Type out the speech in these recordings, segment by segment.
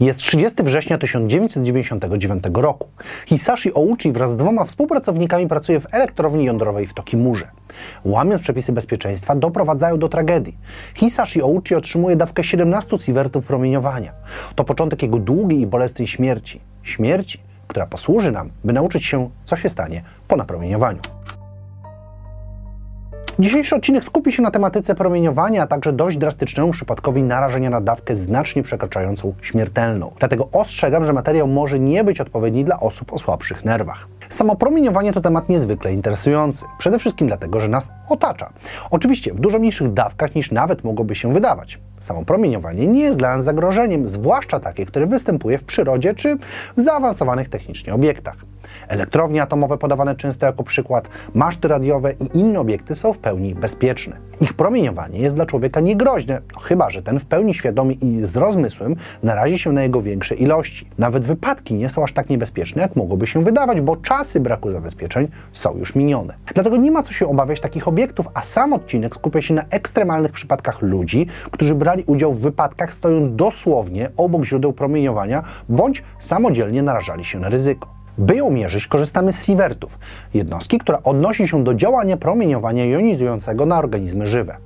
Jest 30 września 1999 roku. Hisashi Ouchi wraz z dwoma współpracownikami pracuje w elektrowni jądrowej w Tokimurze. Łamiąc przepisy bezpieczeństwa, doprowadzają do tragedii. Hisashi Ouchi otrzymuje dawkę 17 sievertów promieniowania. To początek jego długiej i bolesnej śmierci. Śmierci, która posłuży nam, by nauczyć się, co się stanie po napromieniowaniu. Dzisiejszy odcinek skupi się na tematyce promieniowania, a także dość drastycznemu przypadkowi narażenia na dawkę znacznie przekraczającą śmiertelną. Dlatego ostrzegam, że materiał może nie być odpowiedni dla osób o słabszych nerwach. Samo promieniowanie to temat niezwykle interesujący. Przede wszystkim dlatego, że nas otacza. Oczywiście w dużo mniejszych dawkach niż nawet mogłoby się wydawać. Samo promieniowanie nie jest dla nas zagrożeniem, zwłaszcza takie, które występuje w przyrodzie czy w zaawansowanych technicznie obiektach. Elektrownie atomowe podawane często jako przykład, maszty radiowe i inne obiekty są w pełni bezpieczne. Ich promieniowanie jest dla człowieka niegroźne, no chyba że ten w pełni świadomy i z rozmysłem narazi się na jego większe ilości. Nawet wypadki nie są aż tak niebezpieczne, jak mogłoby się wydawać, bo czasy braku zabezpieczeń są już minione. Dlatego nie ma co się obawiać takich obiektów, a sam odcinek skupia się na ekstremalnych przypadkach ludzi, którzy brali udział w wypadkach stojąc dosłownie obok źródeł promieniowania bądź samodzielnie narażali się na ryzyko. By ją mierzyć, korzystamy z sievertów, jednostki, która odnosi się do działania promieniowania jonizującego na organizmy żywe.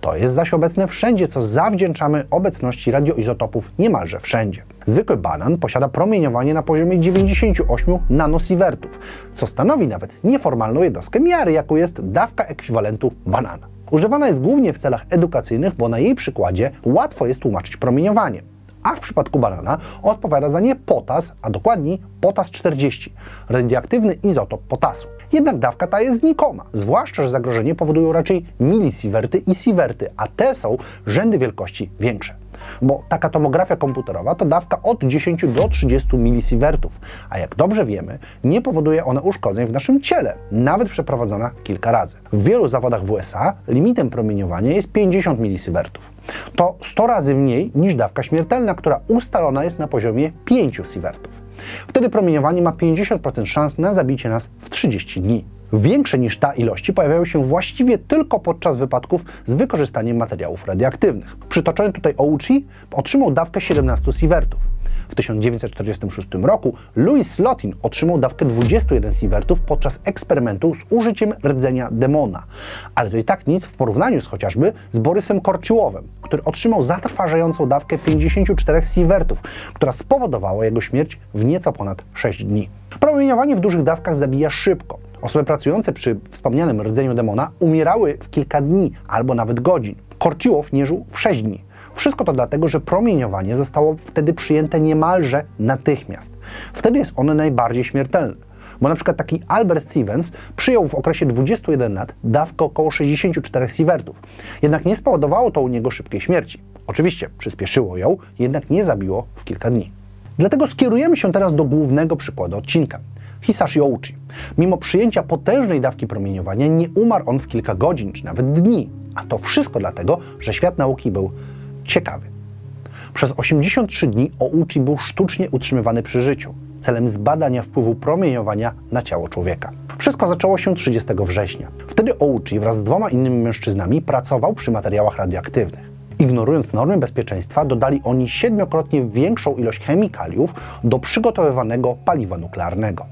To jest zaś obecne wszędzie, co zawdzięczamy obecności radioizotopów niemalże wszędzie. Zwykły banan posiada promieniowanie na poziomie 98 nanosievertów, co stanowi nawet nieformalną jednostkę miary, jaką jest dawka ekwiwalentu banana. Używana jest głównie w celach edukacyjnych, bo na jej przykładzie łatwo jest tłumaczyć promieniowanie a w przypadku banana odpowiada za nie potas, a dokładniej potas 40, radioaktywny izotop potasu. Jednak dawka ta jest znikoma, zwłaszcza, że zagrożenie powodują raczej milisiewerty i sieverty, a te są rzędy wielkości większe. Bo taka tomografia komputerowa to dawka od 10 do 30 milisievertów, a jak dobrze wiemy, nie powoduje ona uszkodzeń w naszym ciele, nawet przeprowadzona kilka razy. W wielu zawodach w USA limitem promieniowania jest 50 milisievertów. To 100 razy mniej niż dawka śmiertelna, która ustalona jest na poziomie 5 sievertów. Wtedy promieniowanie ma 50% szans na zabicie nas w 30 dni. Większe niż ta ilości pojawiają się właściwie tylko podczas wypadków z wykorzystaniem materiałów radioaktywnych. Przytoczony tutaj Ouchi otrzymał dawkę 17 sievertów. W 1946 roku Louis Slotin otrzymał dawkę 21 sievertów podczas eksperymentu z użyciem rdzenia demona. Ale to i tak nic w porównaniu z chociażby z Borysem Korczyłowem, który otrzymał zatrważającą dawkę 54 sievertów, która spowodowała jego śmierć w nieco ponad 6 dni. Promieniowanie w dużych dawkach zabija szybko. Osoby pracujące przy wspomnianym rdzeniu demona umierały w kilka dni albo nawet godzin. Korciłow nie żył w 6 dni. Wszystko to dlatego, że promieniowanie zostało wtedy przyjęte niemalże natychmiast. Wtedy jest one najbardziej śmiertelne. Bo na przykład taki Albert Stevens przyjął w okresie 21 lat dawkę około 64 sievertów. Jednak nie spowodowało to u niego szybkiej śmierci. Oczywiście przyspieszyło ją, jednak nie zabiło w kilka dni. Dlatego skierujemy się teraz do głównego przykładu odcinka. Hisashi Ouchi. Mimo przyjęcia potężnej dawki promieniowania nie umarł on w kilka godzin czy nawet dni. A to wszystko dlatego, że świat nauki był ciekawy. Przez 83 dni Ouchi był sztucznie utrzymywany przy życiu celem zbadania wpływu promieniowania na ciało człowieka. Wszystko zaczęło się 30 września. Wtedy Ouchi wraz z dwoma innymi mężczyznami pracował przy materiałach radioaktywnych. Ignorując normy bezpieczeństwa, dodali oni siedmiokrotnie większą ilość chemikaliów do przygotowywanego paliwa nuklearnego.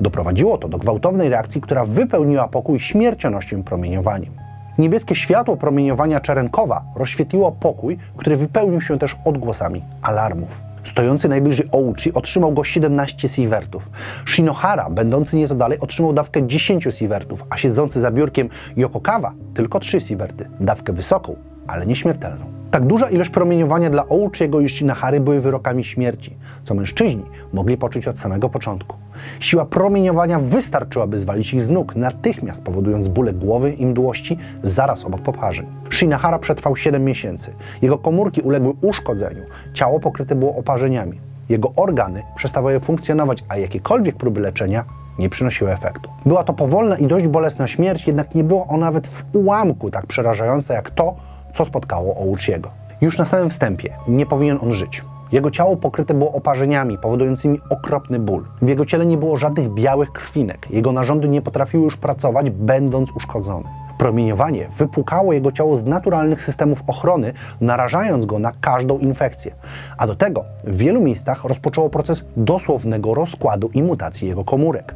Doprowadziło to do gwałtownej reakcji, która wypełniła pokój śmiercionością promieniowaniem. Niebieskie światło promieniowania Czerenkowa rozświetliło pokój, który wypełnił się też odgłosami alarmów. Stojący najbliżej Ouchi otrzymał go 17 sievertów. Shinohara, będący nieco dalej, otrzymał dawkę 10 sievertów, a siedzący za biurkiem Yokokawa tylko 3 sieverty, dawkę wysoką, ale nieśmiertelną. Tak duża ilość promieniowania dla Ouchiego i Shinahary były wyrokami śmierci, co mężczyźni mogli poczuć od samego początku. Siła promieniowania wystarczyła, by zwalić ich z nóg, natychmiast powodując bóle głowy i mdłości zaraz obok poparzeń. Shinahara przetrwał 7 miesięcy. Jego komórki uległy uszkodzeniu, ciało pokryte było oparzeniami. Jego organy przestawały funkcjonować, a jakiekolwiek próby leczenia nie przynosiły efektu. Była to powolna i dość bolesna śmierć, jednak nie było ona nawet w ułamku tak przerażająca jak to, co spotkało Ouchiego. Już na samym wstępie nie powinien on żyć. Jego ciało pokryte było oparzeniami powodującymi okropny ból. W jego ciele nie było żadnych białych krwinek. Jego narządy nie potrafiły już pracować, będąc uszkodzone. Promieniowanie wypłukało jego ciało z naturalnych systemów ochrony, narażając go na każdą infekcję. A do tego w wielu miejscach rozpoczęło proces dosłownego rozkładu i mutacji jego komórek.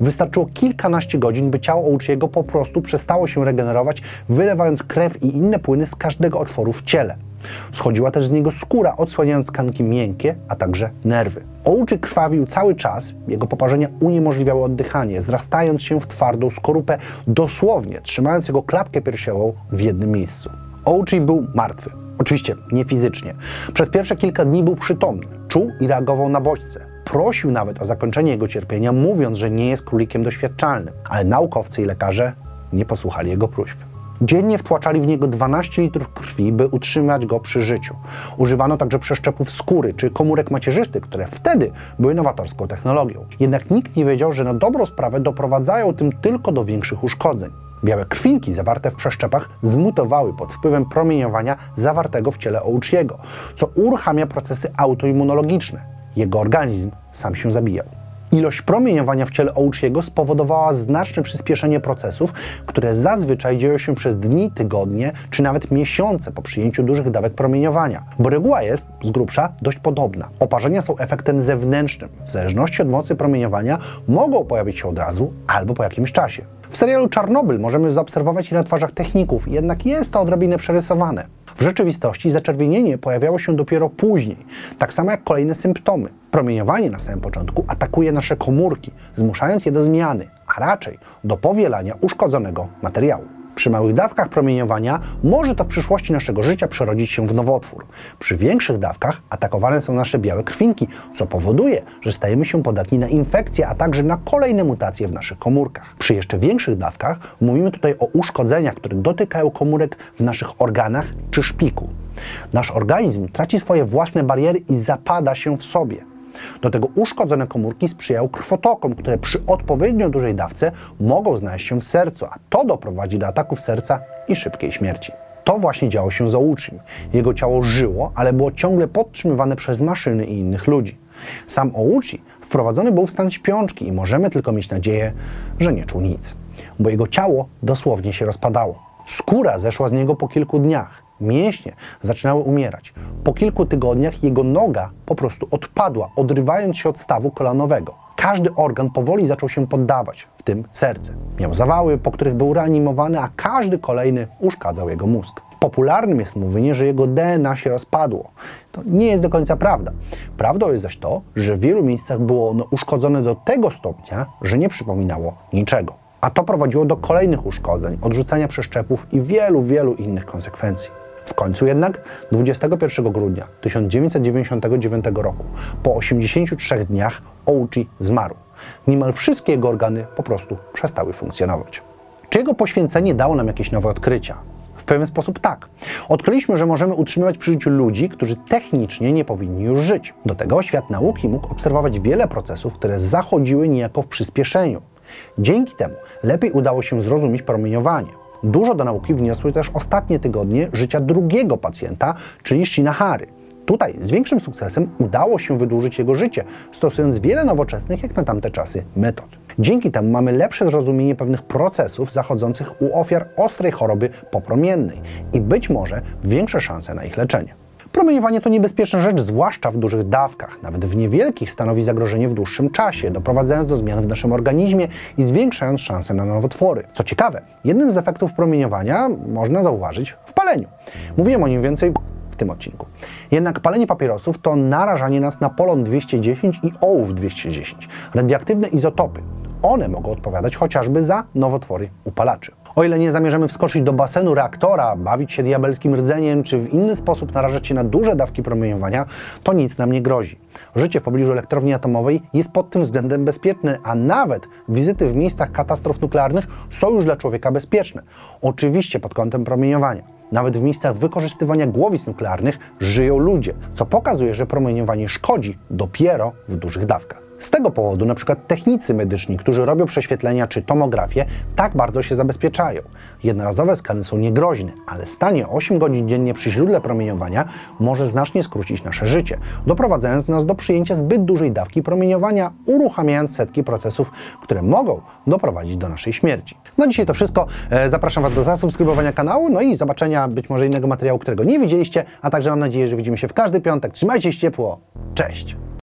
Wystarczyło kilkanaście godzin, by ciało Ouchiego po prostu przestało się regenerować, wylewając krew i inne płyny z każdego otworu w ciele. Schodziła też z niego skóra, odsłaniając tkanki miękkie, a także nerwy. Ouczy krwawił cały czas, jego poparzenia uniemożliwiały oddychanie, zrastając się w twardą skorupę, dosłownie trzymając jego klatkę piersiową w jednym miejscu. Ouchi był martwy. Oczywiście nie fizycznie. Przez pierwsze kilka dni był przytomny, czuł i reagował na bodźce. Prosił nawet o zakończenie jego cierpienia, mówiąc, że nie jest królikiem doświadczalnym, ale naukowcy i lekarze nie posłuchali jego próśb. Dziennie wtłaczali w niego 12 litrów krwi, by utrzymać go przy życiu. Używano także przeszczepów skóry czy komórek macierzystych, które wtedy były nowatorską technologią. Jednak nikt nie wiedział, że na dobrą sprawę doprowadzają tym tylko do większych uszkodzeń. Białe krwinki zawarte w przeszczepach zmutowały pod wpływem promieniowania zawartego w ciele Ouchiego, co uruchamia procesy autoimmunologiczne. Jego organizm sam się zabijał. Ilość promieniowania w ciele Ouchiego spowodowała znaczne przyspieszenie procesów, które zazwyczaj dzieją się przez dni, tygodnie czy nawet miesiące po przyjęciu dużych dawek promieniowania, bo reguła jest z grubsza dość podobna. Oparzenia są efektem zewnętrznym. W zależności od mocy promieniowania mogą pojawić się od razu albo po jakimś czasie. W serialu Czarnobyl możemy zaobserwować je na twarzach techników, jednak jest to odrobinę przerysowane. W rzeczywistości zaczerwienienie pojawiało się dopiero później, tak samo jak kolejne symptomy. Promieniowanie na samym początku atakuje nasze komórki, zmuszając je do zmiany, a raczej do powielania uszkodzonego materiału. Przy małych dawkach promieniowania może to w przyszłości naszego życia przerodzić się w nowotwór. Przy większych dawkach atakowane są nasze białe krwinki, co powoduje, że stajemy się podatni na infekcje, a także na kolejne mutacje w naszych komórkach. Przy jeszcze większych dawkach mówimy tutaj o uszkodzeniach, które dotykają komórek w naszych organach czy szpiku. Nasz organizm traci swoje własne bariery i zapada się w sobie. Do tego uszkodzone komórki sprzyjają krwotokom, które przy odpowiednio dużej dawce mogą znaleźć się w sercu, a to doprowadzi do ataków serca i szybkiej śmierci. To właśnie działo się z Ouchim. Jego ciało żyło, ale było ciągle podtrzymywane przez maszyny i innych ludzi. Sam Ouchi wprowadzony był w stan śpiączki i możemy tylko mieć nadzieję, że nie czuł nic, bo jego ciało dosłownie się rozpadało. Skóra zeszła z niego po kilku dniach. Mięśnie zaczynały umierać. Po kilku tygodniach jego noga po prostu odpadła, odrywając się od stawu kolanowego. Każdy organ powoli zaczął się poddawać, w tym serce. Miał zawały, po których był reanimowany, a każdy kolejny uszkadzał jego mózg. Popularnym jest mówienie, że jego DNA się rozpadło. To nie jest do końca prawda. Prawdą jest zaś to, że w wielu miejscach było ono uszkodzone do tego stopnia, że nie przypominało niczego. A to prowadziło do kolejnych uszkodzeń, odrzucania przeszczepów i wielu, wielu innych konsekwencji. W końcu jednak 21 grudnia 1999 roku, po 83 dniach, Ouchi zmarł. Niemal wszystkie jego organy po prostu przestały funkcjonować. Czy jego poświęcenie dało nam jakieś nowe odkrycia? W pewien sposób tak. Odkryliśmy, że możemy utrzymywać przy życiu ludzi, którzy technicznie nie powinni już żyć. Do tego świat nauki mógł obserwować wiele procesów, które zachodziły niejako w przyspieszeniu. Dzięki temu lepiej udało się zrozumieć promieniowanie. Dużo do nauki wniosły też ostatnie tygodnie życia drugiego pacjenta, czyli Shinahary. Tutaj z większym sukcesem udało się wydłużyć jego życie, stosując wiele nowoczesnych, jak na tamte czasy, metod. Dzięki temu mamy lepsze zrozumienie pewnych procesów zachodzących u ofiar ostrej choroby popromiennej i być może większe szanse na ich leczenie. Promieniowanie to niebezpieczna rzecz, zwłaszcza w dużych dawkach. Nawet w niewielkich stanowi zagrożenie w dłuższym czasie, doprowadzając do zmian w naszym organizmie i zwiększając szanse na nowotwory. Co ciekawe, jednym z efektów promieniowania można zauważyć w paleniu. Mówiłem o nim więcej w tym odcinku. Jednak palenie papierosów to narażanie nas na polon 210 i ołów 210, radioaktywne izotopy. One mogą odpowiadać chociażby za nowotwory upalaczy. O ile nie zamierzamy wskoczyć do basenu reaktora, bawić się diabelskim rdzeniem, czy w inny sposób narażać się na duże dawki promieniowania, to nic nam nie grozi. Życie w pobliżu elektrowni atomowej jest pod tym względem bezpieczne, a nawet wizyty w miejscach katastrof nuklearnych są już dla człowieka bezpieczne. Oczywiście pod kątem promieniowania. Nawet w miejscach wykorzystywania głowic nuklearnych żyją ludzie, co pokazuje, że promieniowanie szkodzi dopiero w dużych dawkach. Z tego powodu na przykład technicy medyczni, którzy robią prześwietlenia czy tomografię, tak bardzo się zabezpieczają. Jednorazowe skany są niegroźne, ale stanie 8 godzin dziennie przy źródle promieniowania może znacznie skrócić nasze życie, doprowadzając nas do przyjęcia zbyt dużej dawki promieniowania, uruchamiając setki procesów, które mogą doprowadzić do naszej śmierci. No dzisiaj to wszystko. E, Zapraszam Was do zasubskrybowania kanału, no i zobaczenia być może innego materiału, którego nie widzieliście, a także mam nadzieję, że widzimy się w każdy piątek. Trzymajcie się ciepło. Cześć!